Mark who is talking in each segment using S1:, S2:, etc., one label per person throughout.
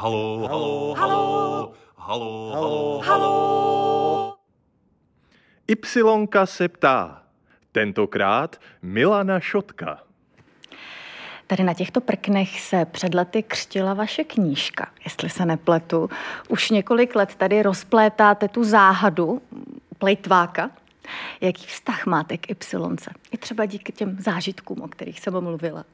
S1: Halo, halo, halo, halo, halo, halo.
S2: Ypsilonka se ptá. Tentokrát Milana Šotka.
S3: Tady na těchto prknech se před lety křtila vaše knížka, jestli se nepletu. Už několik let tady rozplétáte tu záhadu plejtváka. Jaký vztah máte k Ypsilonce? I třeba díky těm zážitkům, o kterých jsem mluvila.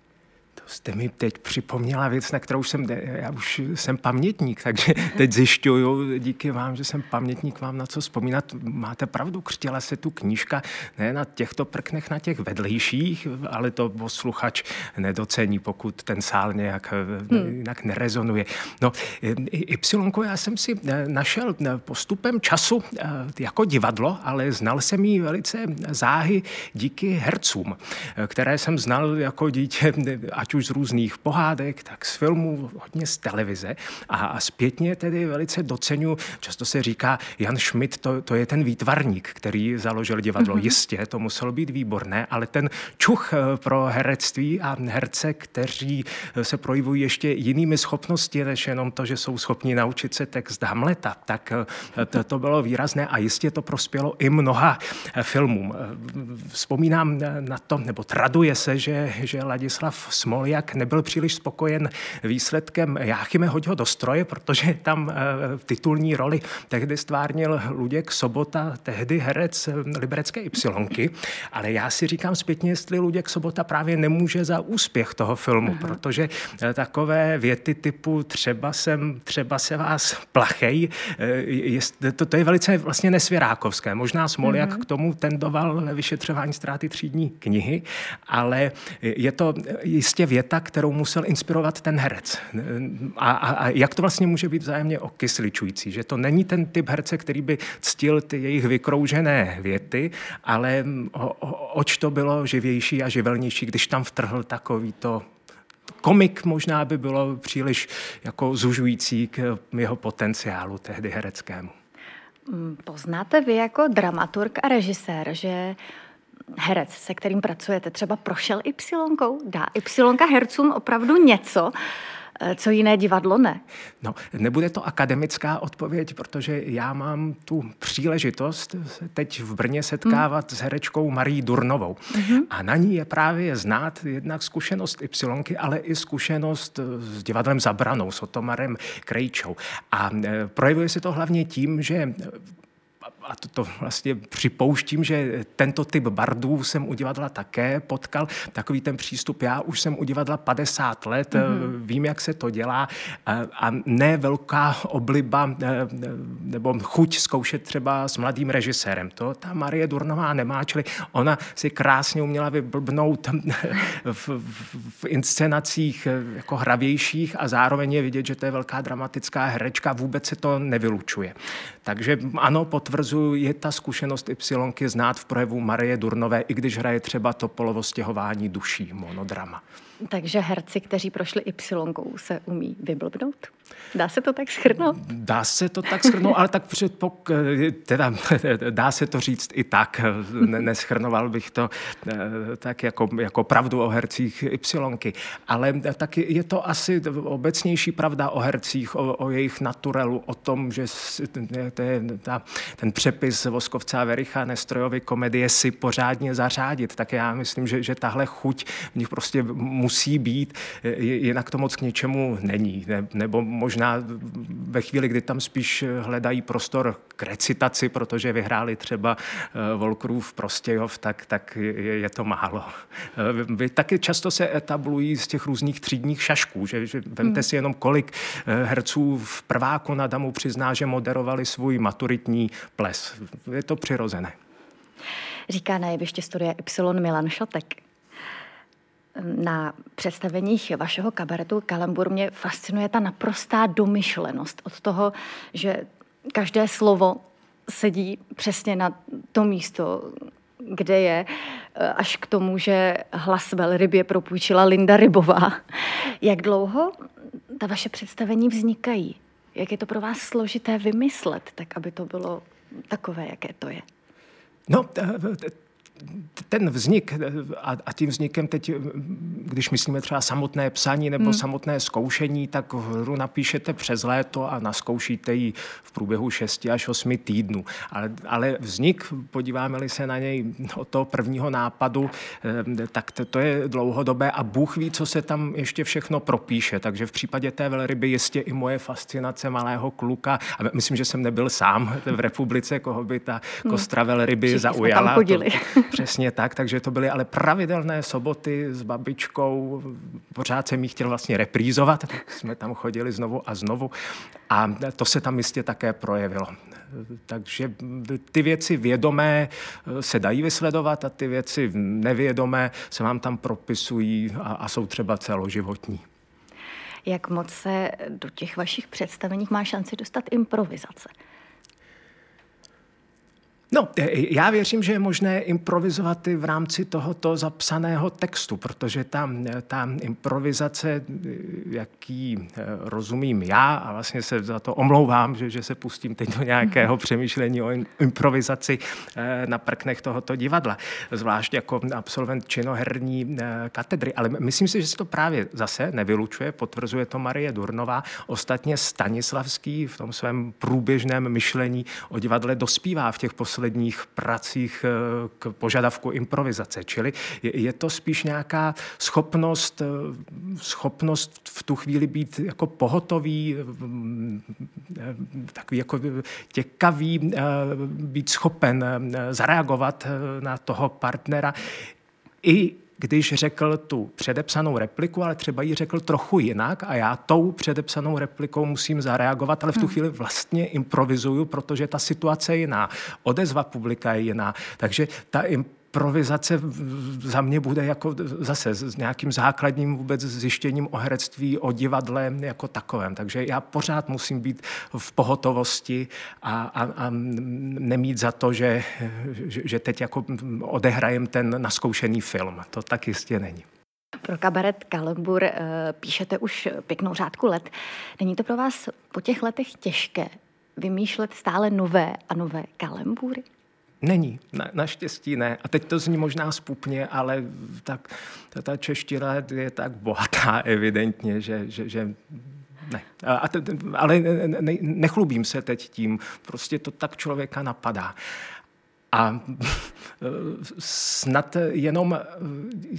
S4: Jste mi teď připomněla věc, na kterou jsem, já už jsem pamětník, takže teď zjišťuju díky vám, že jsem pamětník, vám na co vzpomínat. Máte pravdu, křtěla se tu knížka ne na těchto prknech, na těch vedlejších, ale to posluchač nedocení, pokud ten sál nějak hmm. jinak nerezonuje. No, Ypsilonko já jsem si eh, našel eh, postupem času eh, jako divadlo, ale znal jsem ji velice záhy díky hercům, které jsem znal jako dítě, ať už z různých pohádek, tak z filmů, hodně z televize. A, a zpětně tedy velice docenu, často se říká, Jan Schmidt, to, to je ten výtvarník, který založil divadlo. Mm-hmm. Jistě, to muselo být výborné, ale ten čuch eh, pro herectví a herce, kteří eh, se projevují ještě jinými schopnosti, než jenom to, že jsou schopni naučit se text Hamleta, tak eh, to, to bylo výrazné a jistě to prospělo i mnoha filmům. Vzpomínám na to, nebo traduje se, že, že Ladislav Smol jak nebyl příliš spokojen výsledkem Jáchyme Hoďho do stroje, protože tam v eh, titulní roli tehdy stvárnil Luděk Sobota, tehdy herec eh, Liberecké Ypsilonky, ale já si říkám zpětně, jestli Luděk Sobota právě nemůže za úspěch toho filmu, uh-huh. protože eh, takové věty typu třeba jsem, třeba se vás plachej, to, to je velice vlastně nesvěrákovské. Možná Smoljak uh-huh. k tomu tendoval vyšetřování ztráty třídní knihy, ale je to jistě věta, kterou musel inspirovat ten herec. A, a, a jak to vlastně může být vzájemně okysličující, že to není ten typ herce, který by ctil ty jejich vykroužené věty, ale o, o, oč to bylo živější a živelnější, když tam vtrhl takový to komik možná by bylo příliš jako zužující k jeho potenciálu tehdy hereckému.
S3: Poznáte vy jako dramaturg a režisér, že herec, se kterým pracujete, třeba prošel Y? Dá Y hercům opravdu něco, eh, co jiné divadlo ne?
S4: No, nebude to akademická odpověď, protože já mám tu příležitost teď v Brně setkávat mm. s herečkou Marí Durnovou. Mm-hmm. A na ní je právě znát jednak zkušenost Y, ale i zkušenost s divadlem Zabranou, s Otomarem Krejčou. A eh, projevuje se to hlavně tím, že a to, to vlastně připouštím, že tento typ bardů jsem u divadla také potkal. Takový ten přístup, já už jsem u divadla 50 let, mm-hmm. vím, jak se to dělá a, a ne velká obliba eh, nebo chuť zkoušet třeba s mladým režisérem. To ta Marie Durnová nemá, čili ona si krásně uměla vyblbnout v, v, v inscenacích eh, jako hravějších a zároveň je vidět, že to je velká dramatická herečka, vůbec se to nevylučuje. Takže ano, potvrzuji potvrzuji, je ta zkušenost Y znát v projevu Marie Durnové, i když hraje třeba to polovo stěhování duší, monodrama.
S3: Takže herci, kteří prošli Y, se umí vyblbnout? Dá se to tak schrnout?
S4: Dá se to tak schrnout, ale tak předpok, teda, dá se to říct i tak. Neschrnoval bych to eh, tak jako, jako pravdu o hercích Y. Ale taky je to asi obecnější pravda o hercích, o, o jejich naturelu, o tom, že ta, ten přepis Voskovca a Vericha Nestrojovy komedie si pořádně zařádit. Tak já myslím, že, že tahle chuť v nich prostě musí být, jinak to moc k něčemu není. Ne, nebo možná ve chvíli, kdy tam spíš hledají prostor k recitaci, protože vyhráli třeba eh, Volkrův Prostějov, tak, tak je, je to málo. Eh, vy taky často se etablují z těch různých třídních šašků, že, že vemte hmm. si jenom, kolik eh, herců v prváku na Damu přizná, že moderovali svůj maturitní ples. Je to přirozené.
S3: Říká na jeviště studia Y Milan Šotek na představeních vašeho kabaretu Kalambur mě fascinuje ta naprostá domyšlenost od toho, že každé slovo sedí přesně na to místo, kde je, až k tomu, že hlas velrybě propůjčila Linda Rybová. Jak dlouho ta vaše představení vznikají? Jak je to pro vás složité vymyslet, tak aby to bylo takové, jaké to je?
S4: No, ten vznik a, a tím vznikem teď, když myslíme třeba samotné psaní nebo hmm. samotné zkoušení, tak hru napíšete přes léto a naskoušíte ji v průběhu 6 až 8 týdnů. Ale, ale vznik, podíváme-li se na něj od toho prvního nápadu, eh, tak to, to je dlouhodobé a Bůh ví, co se tam ještě všechno propíše. Takže v případě té velryby jistě i moje fascinace malého kluka, a myslím, že jsem nebyl sám v republice, koho by ta hmm. kostra velryby Všichni zaujala. To, přesně tak, takže to byly ale pravidelné soboty s babičkou. Pořád jsem jí chtěl vlastně reprízovat, tak jsme tam chodili znovu a znovu a to se tam jistě také projevilo. Takže ty věci vědomé se dají vysledovat a ty věci nevědomé se vám tam propisují a, a jsou třeba celoživotní.
S3: Jak moc se do těch vašich představení má šanci dostat improvizace?
S4: No, e, já věřím, že je možné improvizovat i v rámci tohoto zapsaného textu, protože ta, ta improvizace, jaký e, rozumím já, a vlastně se za to omlouvám, že, že se pustím teď do nějakého přemýšlení o improvizaci e, na prknech tohoto divadla, zvlášť jako absolvent činoherní katedry. Ale myslím si, že se to právě zase nevylučuje, potvrzuje to Marie Durnová. Ostatně Stanislavský v tom svém průběžném myšlení o divadle dospívá v těch posledních posledních pracích eh, k požadavku improvizace. Čili je to spíš nějaká schopnost, eh, schopnost v tu chvíli být jako pohotový, eh, takový jako těkavý, být schopen zareagovat na toho partnera i když řekl tu předepsanou repliku, ale třeba ji řekl trochu jinak a já tou předepsanou replikou musím zareagovat, ale v tu hmm. chvíli vlastně improvizuju, protože ta situace je jiná, odezva publika je jiná. Takže ta improvizace za mě bude jako zase s nějakým základním vůbec zjištěním o herectví, o divadle jako takovém. Takže já pořád musím být v pohotovosti a, a, a nemít za to, že, že, teď jako odehrajem ten naskoušený film. To tak jistě není.
S3: Pro kabaret Kalembur eh, píšete už pěknou řádku let. Není to pro vás po těch letech těžké vymýšlet stále nové a nové kalembury?
S4: Není, na, naštěstí ne. A teď to zní možná spupně, ale tak, ta, ta čeština je tak bohatá evidentně, že, že, že ne. A, ale ne, nechlubím se teď tím, prostě to tak člověka napadá. A snad jenom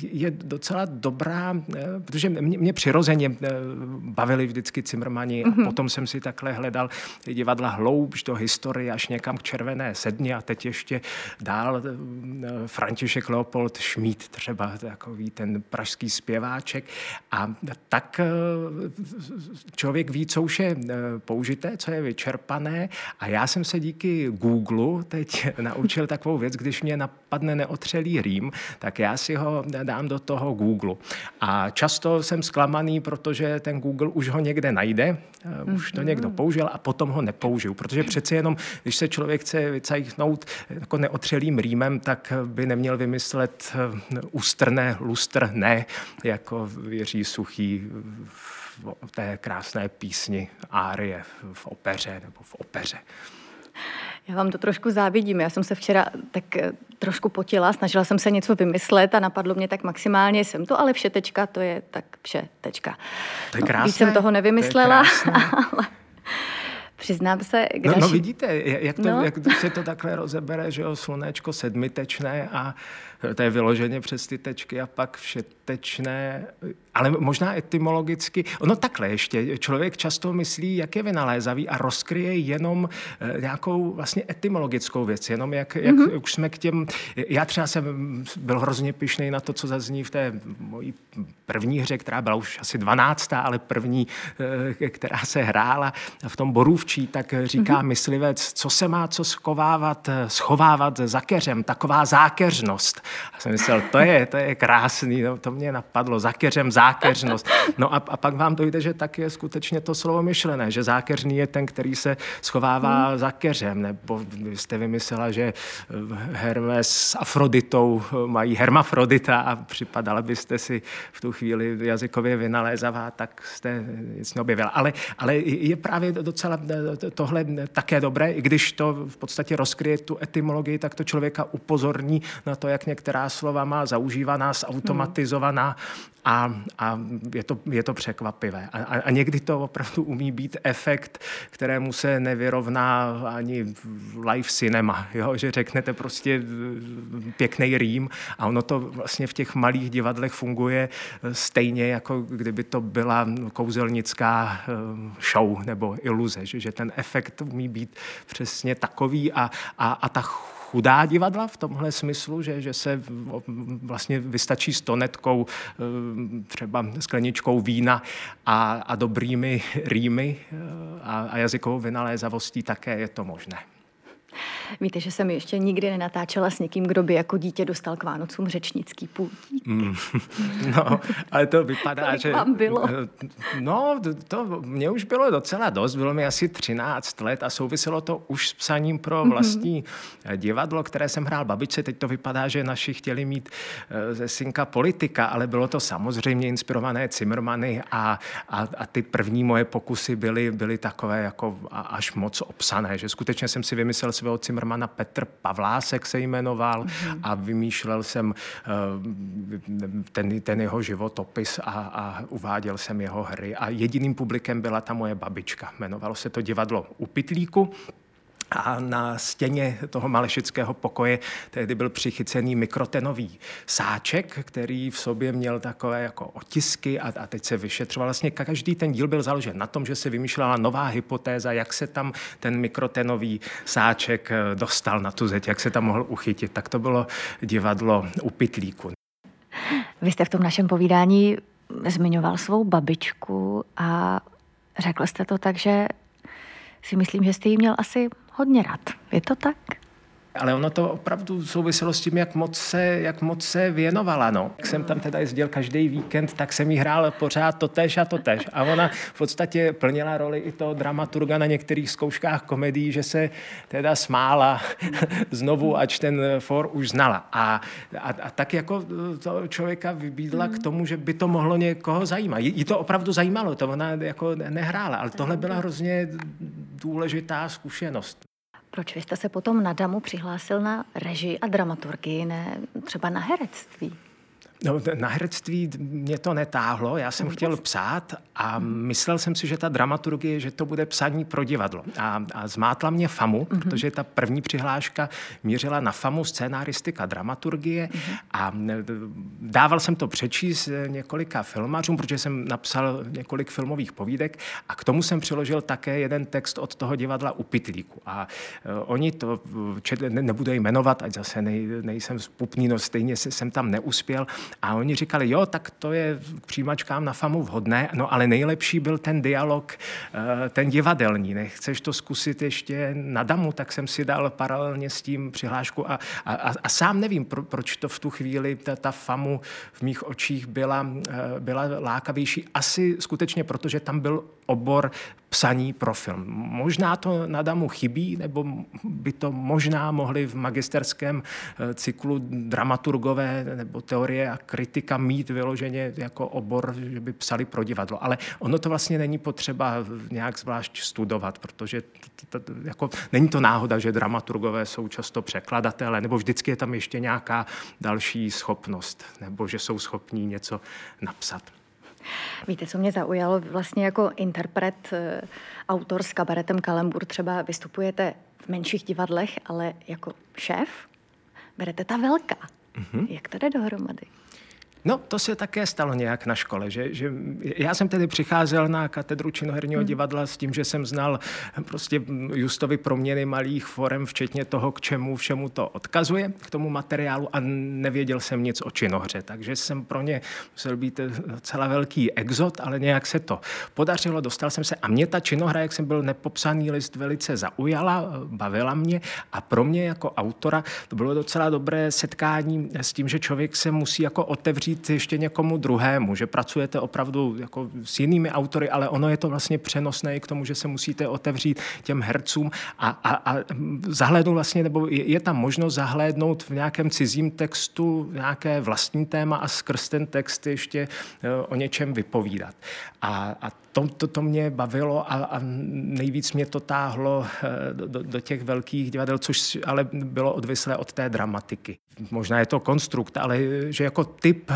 S4: je docela dobrá, protože mě, mě přirozeně bavili vždycky Cimrmani mm-hmm. a mhm. potom jsem si takhle hledal divadla hloubš do historie až někam k Červené sedně a teď ještě dál František Leopold Šmíd, třeba takový ten pražský zpěváček. A tak člověk ví, co už je použité, co je vyčerpané a já jsem se díky Google teď naučil naučil takovou věc, když mě napadne neotřelý rým, tak já si ho dám do toho Google. A často jsem zklamaný, protože ten Google už ho někde najde, eh, už to někdo mhm. použil a potom ho nepoužiju. Protože přece jenom, když se člověk chce vycajchnout jako neotřelým rýmem, tak by neměl vymyslet eh, ústrné lustr ne, jako Jiří Suchý v té krásné písni Árie v opeře nebo v opeře.
S3: Já vám to trošku závidím. Já jsem se včera tak eh, trošku potila, snažila jsem se něco vymyslet a napadlo mě tak maximálně, jsem to ale vše tečka, to je tak vše tečka.
S4: To je krásné.
S3: No, víc jsem toho nevymyslela, ale přiznám se...
S4: Když... No, no vidíte, jak, to, no. jak se to takhle rozebere, že jo, slunečko sedmitečné a to je vyloženě přes ty tečky a pak všetečné, ale možná etymologicky. No takhle ještě, člověk často myslí, jak je vynalézavý a rozkryje jenom eh, nějakou vlastně etymologickou věc, jenom jak, jak mm-hmm. už jsme k těm, já třeba jsem byl hrozně pišný na to, co zazní v té mojí první hře, která byla už asi 12. ale první, eh, která se hrála v tom Borůvčí, tak říká mm-hmm. myslivec, co se má co schovávat, schovávat za keřem, taková zákeřnost. A jsem myslel, to je, to je krásný, to, to mě napadlo, za keřem zákeřnost. No a, a pak vám dojde, že tak je skutečně to slovo myšlené, že zákeřný je ten, který se schovává hmm. za keřem, nebo jste vymyslela, že Hermes s Afroditou mají hermafrodita a připadala byste si v tu chvíli jazykově vynalézavá, tak jste nic neobjevila. Ale, ale je právě docela tohle také dobré, i když to v podstatě rozkryje tu etymologii, tak to člověka upozorní na to, jak některá slova má zaužívaná, zautomatizovaná a, a je, to, je to překvapivé. A, a někdy to opravdu umí být efekt, kterému se nevyrovná ani live cinema, jo? že řeknete prostě pěkný rým a ono to vlastně v těch malých divadlech funguje stejně, jako kdyby to byla kouzelnická eh, show nebo iluze, že, že ten efekt umí být přesně takový a, a, a ta chudá divadla v tomhle smyslu, že, že se vlastně vystačí s tonetkou, eh, třeba skleničkou vína a, a dobrými rýmy eh, a, a jazykovou vynalézavostí také je to možné.
S3: Víte, že jsem ještě nikdy nenatáčela s někým, kdo by jako dítě dostal k Vánocům řečnický půltík. Mm,
S4: no, ale to vypadá,
S3: Kolik
S4: že...
S3: vám bylo?
S4: No, to mně už bylo docela dost, bylo mi asi 13 let a souviselo to už s psaním pro mhm. vlastní mm-hmm. divadlo, které jsem hrál babičce. Teď to vypadá, že naši chtěli mít eh, ze synka politika, ale bylo to samozřejmě inspirované Cimrmany a, a, a ty první moje pokusy byly, byly takové jako až moc obsané, že skutečně jsem si vymyslel svého Cimrmana Petr Pavlásek se jmenoval mm-hmm. a vymýšlel jsem uh, ten, ten jeho životopis a, a uváděl jsem jeho hry. A jediným publikem byla ta moje babička. Jmenovalo se to divadlo U Pitlíku. A na stěně toho malešického pokoje tehdy byl přichycený mikrotenový sáček, který v sobě měl takové jako otisky a, a teď se vyšetřoval. Vlastně každý ten díl byl založen na tom, že se vymýšlela nová hypotéza, jak se tam ten mikrotenový sáček eh, dostal na tu zeď, jak se tam mohl uchytit. Tak to bylo divadlo u Pitlíku.
S3: Vy jste v tom našem povídání zmiňoval svou babičku a řekl jste to tak, že si myslím, že jste jí měl asi hodně rád. Je to tak?
S4: Ale ono to opravdu souviselo s tím, jak moc se, jak moc se věnovala. No. Jak jsem tam teda jezdil každý víkend, tak jsem jí hrál pořád to tež a to tež. A ona v podstatě plnila roli i toho dramaturga na některých zkouškách komedií, že se teda smála znovu, ač ten for už znala. A, a, a tak jako to člověka vybídla k tomu, že by to mohlo někoho zajímat. Jí to opravdu zajímalo, to ona jako nehrála, ale tohle byla hrozně důležitá zkušenost.
S3: Proč vy jste se potom na Damu přihlásil na režii a dramaturgii, ne třeba na herectví?
S4: No, na herectví mě to netáhlo, já jsem chtěl psát a myslel jsem si, že ta dramaturgie, že to bude psaní pro divadlo. A, a zmátla mě FAMu, mm-hmm. protože ta první přihláška mířila na FAMu scénaristika dramaturgie mm-hmm. a dával jsem to přečíst několika filmařům, protože jsem napsal několik filmových povídek a k tomu jsem přiložil také jeden text od toho divadla u Pitlíku. A uh, oni to, čet, ne, nebudu jmenovat, ať zase nej, nejsem spupný, no stejně jsem tam neuspěl, a oni říkali, jo, tak to je k přijímačkám na FAMu vhodné, no ale nejlepší byl ten dialog, eh, ten divadelní. Nechceš to zkusit ještě na damu, tak jsem si dal paralelně s tím přihlášku a, a, a sám nevím, pro, proč to v tu chvíli ta, ta FAMu v mých očích byla, eh, byla lákavější. Asi skutečně, protože tam byl obor psaní pro film. Možná to na Damu chybí, nebo by to možná mohli v magisterském eh, cyklu dramaturgové nebo teorie a kritika mít vyloženě jako obor, že by psali pro divadlo. Ale ono to vlastně není potřeba nějak zvlášť studovat, protože to, to, jako, není to náhoda, že dramaturgové jsou často překladatelé, nebo vždycky je tam ještě nějaká další schopnost, nebo že jsou schopní něco napsat.
S3: Víte, co mě zaujalo? Vlastně jako interpret, eh, autor s kabaretem Kalembur třeba vystupujete v menších divadlech, ale jako šéf berete ta velká. Mm-hmm. Jak to jde dohromady?
S4: No, to se také stalo nějak na škole, že, že já jsem tedy přicházel na katedru činoherního hmm. divadla s tím, že jsem znal prostě Justovi proměny malých forem, včetně toho, k čemu všemu to odkazuje, k tomu materiálu a nevěděl jsem nic o činohře, takže jsem pro ně musel být celá velký exot, ale nějak se to podařilo, dostal jsem se. A mě ta činohra, jak jsem byl nepopsaný list, velice zaujala, bavila mě. A pro mě jako autora to bylo docela dobré setkání s tím, že člověk se musí jako otevřít otevřít ještě někomu druhému, že pracujete opravdu jako s jinými autory, ale ono je to vlastně přenosné i k tomu, že se musíte otevřít těm hercům a, a, a zahlédnout vlastně, nebo je, je tam možnost zahlédnout v nějakém cizím textu nějaké vlastní téma a skrz ten text ještě eh, o něčem vypovídat. A, a to, to, to mě bavilo a, a nejvíc mě to táhlo eh, do, do těch velkých divadel, což ale bylo odvislé od té dramatiky. Možná je to konstrukt, ale že jako typ eh,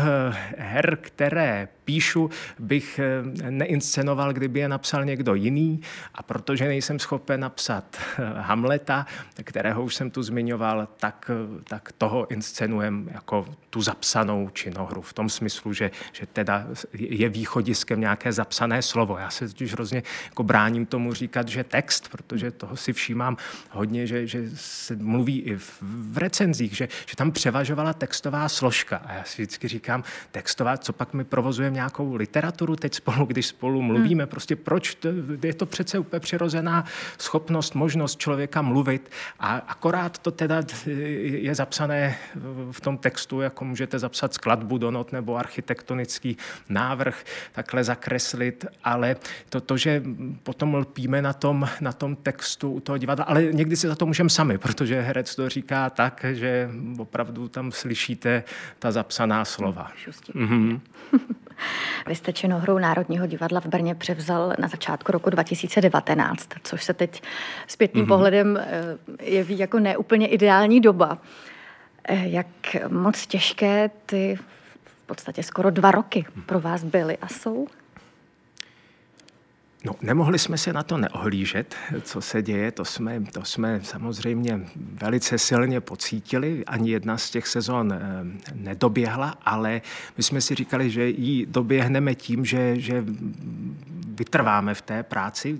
S4: her, které píšu, bych eh, neinscenoval, kdyby je napsal někdo jiný a protože nejsem schopen napsat Hamleta, kterého už jsem tu zmiňoval, tak, tak toho inscenujem jako tu zapsanou činohru v tom smyslu, že, že teda je východiskem nějaké zapsané slovo slovo. Já se totiž hrozně jako bráním tomu říkat, že text, protože toho si všímám hodně, že, že se mluví i v, v recenzích, že, že tam převažovala textová složka. A já si vždycky říkám, textová, co pak my provozujeme nějakou literaturu teď spolu, když spolu mluvíme, hmm. prostě proč, to, je to přece úplně přirozená schopnost, možnost člověka mluvit a akorát to teda je zapsané v tom textu, jako můžete zapsat skladbu do not nebo architektonický návrh, takhle zakreslit, ale to, to, že potom lpíme na tom, na tom textu u toho divadla, ale někdy si za to můžeme sami, protože herec to říká tak, že opravdu tam slyšíte ta zapsaná slova.
S3: Mm-hmm. Vy jste činohrou Národního divadla v Brně převzal na začátku roku 2019, což se teď zpětným mm-hmm. pohledem eh, jeví jako neúplně ideální doba. Eh, jak moc těžké ty v podstatě skoro dva roky pro vás byly a jsou?
S4: No, nemohli jsme se na to neohlížet, co se děje, to jsme, to jsme samozřejmě velice silně pocítili. Ani jedna z těch sezon eh, nedoběhla, ale my jsme si říkali, že ji doběhneme tím, že, že vytrváme v té práci.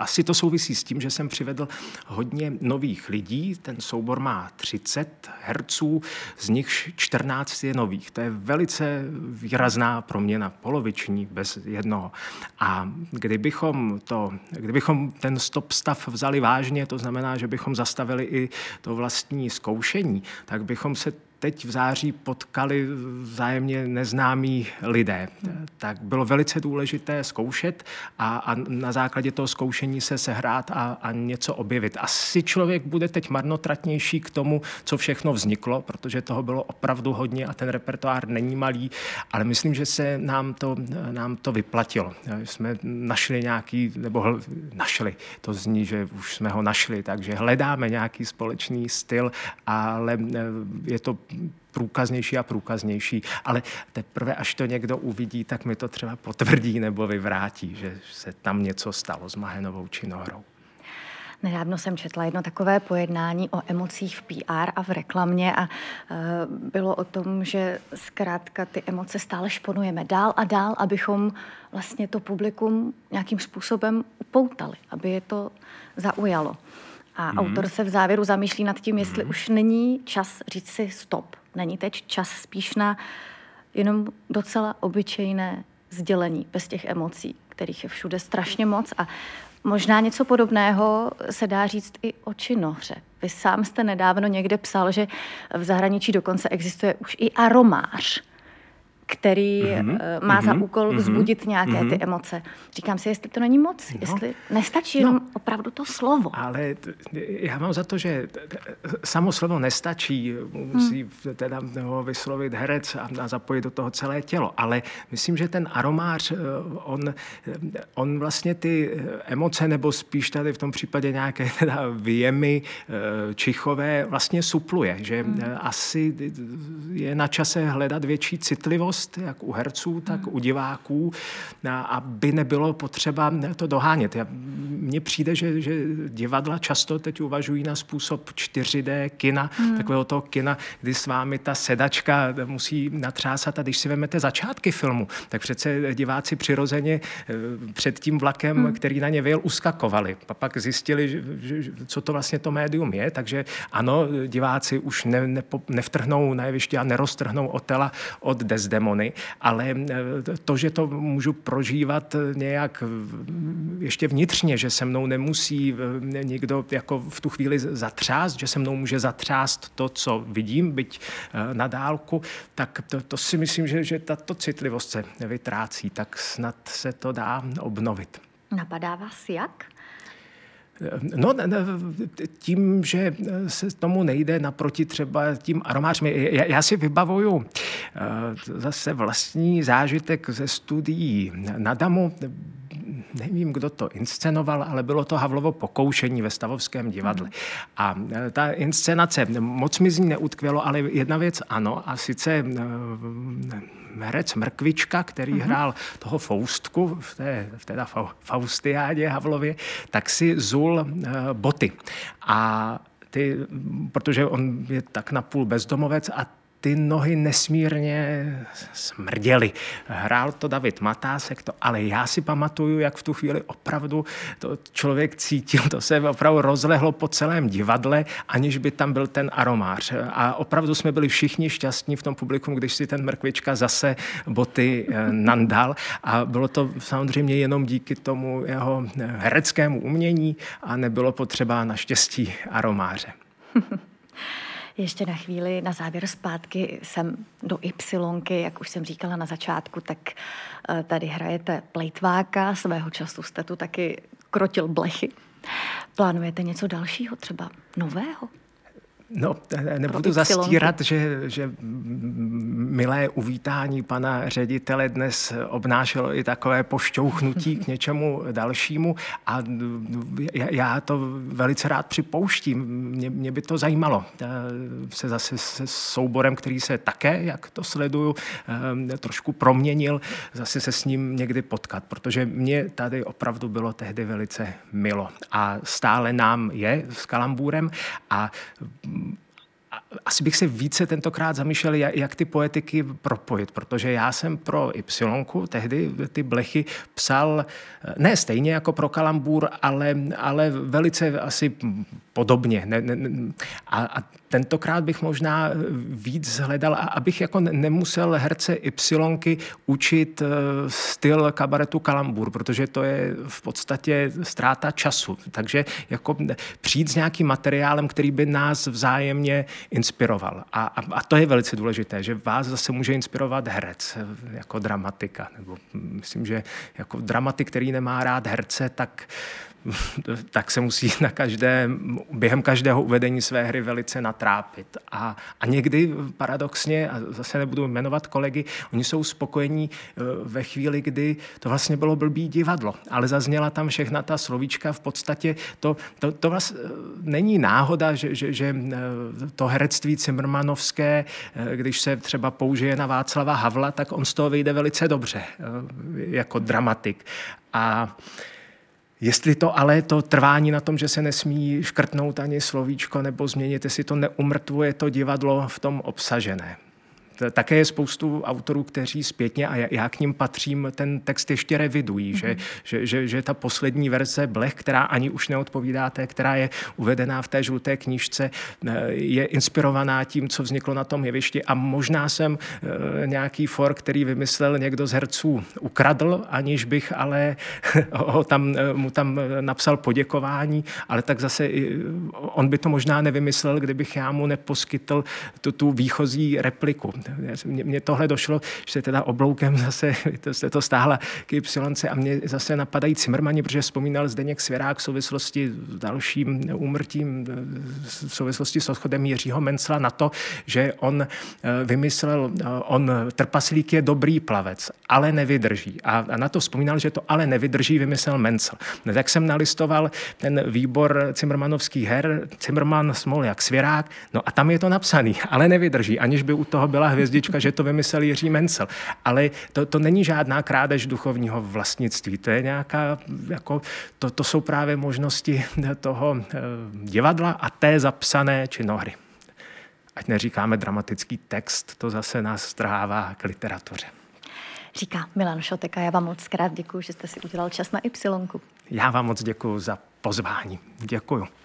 S4: Asi to souvisí s tím, že jsem přivedl hodně nových lidí. Ten soubor má 30 herců, z nich 14 je nových. To je velice výrazná proměna, poloviční bez jednoho. A kdybychom, to, kdybychom ten stop stav vzali vážně, to znamená, že bychom zastavili i to vlastní zkoušení, tak bychom se teď v září potkali vzájemně neznámí lidé. Tak bylo velice důležité zkoušet a, a na základě toho zkoušení se sehrát a, a něco objevit. Asi člověk bude teď marnotratnější k tomu, co všechno vzniklo, protože toho bylo opravdu hodně a ten repertoár není malý, ale myslím, že se nám to, nám to vyplatilo. Jsme našli nějaký, nebo našli, to zní, že už jsme ho našli, takže hledáme nějaký společný styl, ale je to průkaznější a průkaznější, ale teprve až to někdo uvidí, tak mi to třeba potvrdí nebo vyvrátí, že se tam něco stalo s Mahenovou činohrou.
S3: Nedávno jsem četla jedno takové pojednání o emocích v PR a v reklamě a uh, bylo o tom, že zkrátka ty emoce stále šponujeme dál a dál, abychom vlastně to publikum nějakým způsobem upoutali, aby je to zaujalo. A mm. autor se v závěru zamýšlí nad tím, jestli mm. už není čas říct si stop. Není teď čas spíš na jenom docela obyčejné sdělení bez těch emocí, kterých je všude strašně moc a Možná něco podobného se dá říct i o činohře. Vy sám jste nedávno někde psal, že v zahraničí dokonce existuje už i aromář který mm-hmm. má mm-hmm. za mhm. úkol mhm. vzbudit nějaké mm-hmm. ty mhm. emoce. Říkám si, jestli to není moc, no. jestli nestačí no. jenom opravdu to slovo.
S4: Ale t- já mám za to, že samo slovo nestačí, musí hmm. teda ho vyslovit herec a, a zapojit do toho celé tělo. Ale myslím, že ten aromář, eh, on, on vlastně ty emoce, nebo spíš tady v tom případě nějaké teda vyjemy čichové, vlastně supluje. Že hmm. asi je na čase hledat větší citlivost dost, jak u herců, tak u diváků, aby nebylo potřeba to dohánět. Mně přijde, že, že divadla často teď uvažují na způsob 4D kina, hmm. takového toho kina, kdy s vámi ta sedačka musí natřásat a když si vezmete začátky filmu, tak přece diváci přirozeně eh, před tím vlakem, hmm. který na ně vyjel, uskakovali. A pak zjistili, že, že, co to vlastně to médium je, takže ano, diváci už ne, ne, nevtrhnou na jeviště a neroztrhnou Otela od Desdemony démony, ale to, že to můžu prožívat nějak ještě vnitřně, že se mnou nemusí někdo jako v tu chvíli zatřást, že se mnou může zatřást to, co vidím, byť na dálku, tak to, to si myslím, že, že tato citlivost se vytrácí, tak snad se to dá obnovit.
S3: Napadá vás jak?
S4: No, tím, že se tomu nejde naproti třeba tím aromářům. Já si vybavuju eh, zase vlastní zážitek ze studií na Damu. Nevím, kdo to inscenoval, ale bylo to Havlovo pokoušení ve Stavovském divadle. Mhm. A eh, ta inscenace, moc mi z ní neutkvělo, ale jedna věc ano, a sice eh, herec Mrkvička, který uh-huh. hrál toho Faustku v té, v té Faustiádě Havlově, tak si zul uh, boty. A ty, protože on je tak napůl bezdomovec a ty nohy nesmírně smrděly. Hrál to David Matásek, to, ale já si pamatuju, jak v tu chvíli opravdu to člověk cítil, to se opravdu rozlehlo po celém divadle, aniž by tam byl ten aromář. A opravdu jsme byli všichni šťastní v tom publiku, když si ten mrkvička zase boty eh, nandal. A bylo to samozřejmě jenom díky tomu jeho hereckému umění a nebylo potřeba naštěstí aromáře.
S3: Ještě na chvíli na závěr zpátky jsem do Y, jak už jsem říkala na začátku, tak eh, tady hrajete plejtváka, svého času jste tu taky krotil blechy. Plánujete něco dalšího, třeba nového?
S4: No, nebudu zastírat, že, že milé uvítání pana ředitele dnes obnášelo i takové pošťouchnutí k něčemu dalšímu a já to velice rád připouštím. Mě, mě by to zajímalo se zase se souborem, který se také, jak to sleduju, eh, trošku proměnil, zase se s ním někdy potkat, protože mě tady opravdu bylo tehdy velice milo a stále nám je s kalambůrem a asi bych se více tentokrát zamýšlel, jak ty poetiky propojit, protože já jsem pro Y tehdy ty blechy psal ne stejně jako pro kalambur, ale, ale velice asi podobně. Ne, ne, a, a tentokrát bych možná víc hledal, abych jako nemusel herce Y učit eh, styl kabaretu kalambur, protože to je v podstatě ztráta času. Takže jako přijít s nějakým materiálem, který by nás vzájemně inspiroval. A, a, a to je velice důležité, že vás zase může inspirovat herec jako dramatika. Nebo myslím, že jako dramatik, který nemá rád herce, tak tak se musí na každé, během každého uvedení své hry velice natrápit. A, a někdy paradoxně, a zase nebudu jmenovat kolegy, oni jsou spokojení e, ve chvíli, kdy to vlastně bylo blbý divadlo, ale zazněla tam všechna ta slovíčka, v podstatě to, to, to vlastně není náhoda, že, že, že e, to herectví Cimrmanovské, když se třeba použije na Václava Havla, tak on z toho vyjde velice dobře jako dramatik. A Jestli to ale to trvání na tom, že se nesmí škrtnout ani slovíčko nebo změnit, jestli to neumrtvuje to divadlo v tom obsažené. Také je spoustu autorů, kteří zpětně, a já k ním patřím, ten text ještě revidují, mm-hmm. že, že, že, že ta poslední verze Blech, která ani už neodpovídá té, která je uvedená v té žluté knížce, eh, je inspirovaná tím, co vzniklo na tom jevišti a možná jsem eh, nějaký for, který vymyslel někdo z herců, ukradl, aniž bych ale ho tam, eh, mu tam napsal poděkování, ale tak zase on by to možná nevymyslel, kdybych já mu neposkytl tu, tu výchozí repliku mě tohle došlo, že teda obloukem zase to, se to stáhla k Y a mě zase napadají Cimrmani, protože vzpomínal Zdeněk Svěrák v souvislosti s dalším úmrtím, v souvislosti s odchodem Jiřího Mencla na to, že on eh, vymyslel, eh, on trpaslík je dobrý plavec, ale nevydrží. A, na to vzpomínal, že to ale nevydrží, vymyslel Mencel. No, tak jsem nalistoval ten výbor Cimrmanovských her, Cimrman, jak Svěrák, no a tam je to napsaný, ale nevydrží, aniž by u toho byla hvězdička, že to vymyslel Jiří Mencel. Ale to, to není žádná krádež duchovního vlastnictví. To je nějaká, jako, to, to jsou právě možnosti toho eh, divadla a té zapsané činohry. Ať neříkáme dramatický text, to zase nás strhává k literatuře.
S3: Říká Milan Šoteka, já vám moc krát děkuji, že jste si udělal čas na Y.
S4: Já vám moc děkuji za pozvání. Děkuji.